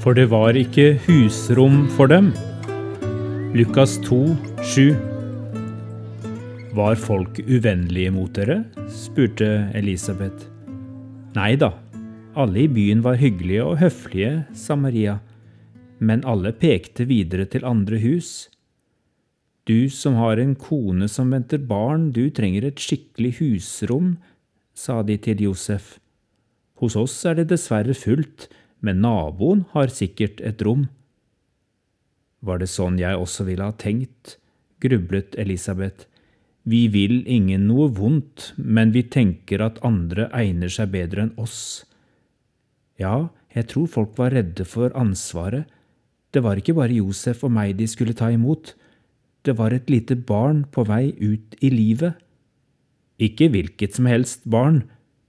for det var ikke husrom for dem. Lukas 2, 7. Var folk uvennlige mot dere? spurte Elisabeth. Nei da, alle i byen var hyggelige og høflige, sa Maria, men alle pekte videre til andre hus. Du som har en kone som venter barn, du trenger et skikkelig husrom, sa de til Josef. Hos oss er det dessverre fullt, men naboen har sikkert et rom. Var det sånn jeg også ville ha tenkt, grublet Elisabeth. Vi vil ingen noe vondt, men vi tenker at andre egner seg bedre enn oss. Ja, jeg tror folk var redde for ansvaret. Det var ikke bare Josef og meg de skulle ta imot. Det var et lite barn på vei ut i livet. Ikke hvilket som helst barn,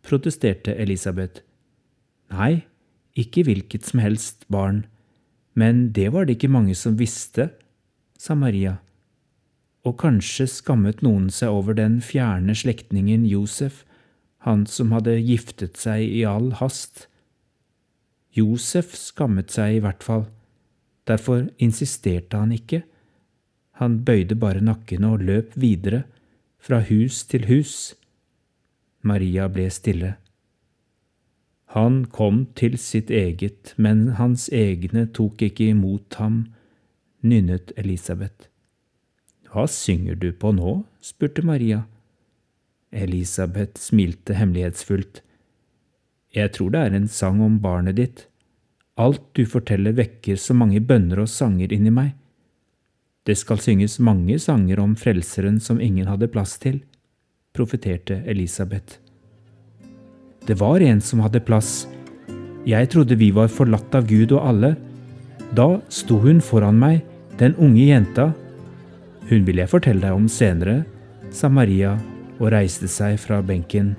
protesterte Elisabeth. Nei, ikke hvilket som helst barn, men det var det ikke mange som visste, sa Maria. Og kanskje skammet noen seg over den fjerne slektningen Josef, han som hadde giftet seg i all hast. Josef skammet seg i hvert fall, derfor insisterte han ikke. Han bøyde bare nakken og løp videre, fra hus til hus. Maria ble stille. Han kom til sitt eget, men hans egne tok ikke imot ham, nynnet Elisabeth. Hva synger du på nå? spurte Maria. Elisabeth smilte hemmelighetsfullt. Jeg tror det er en sang om barnet ditt. Alt du forteller vekker så mange bønner og sanger inni meg. Det skal synges mange sanger om Frelseren som ingen hadde plass til, profeterte Elisabeth. Det var en som hadde plass. Jeg trodde vi var forlatt av Gud og alle. Da sto hun foran meg, den unge jenta. Hun vil jeg fortelle deg om senere, sa Maria og reiste seg fra benken.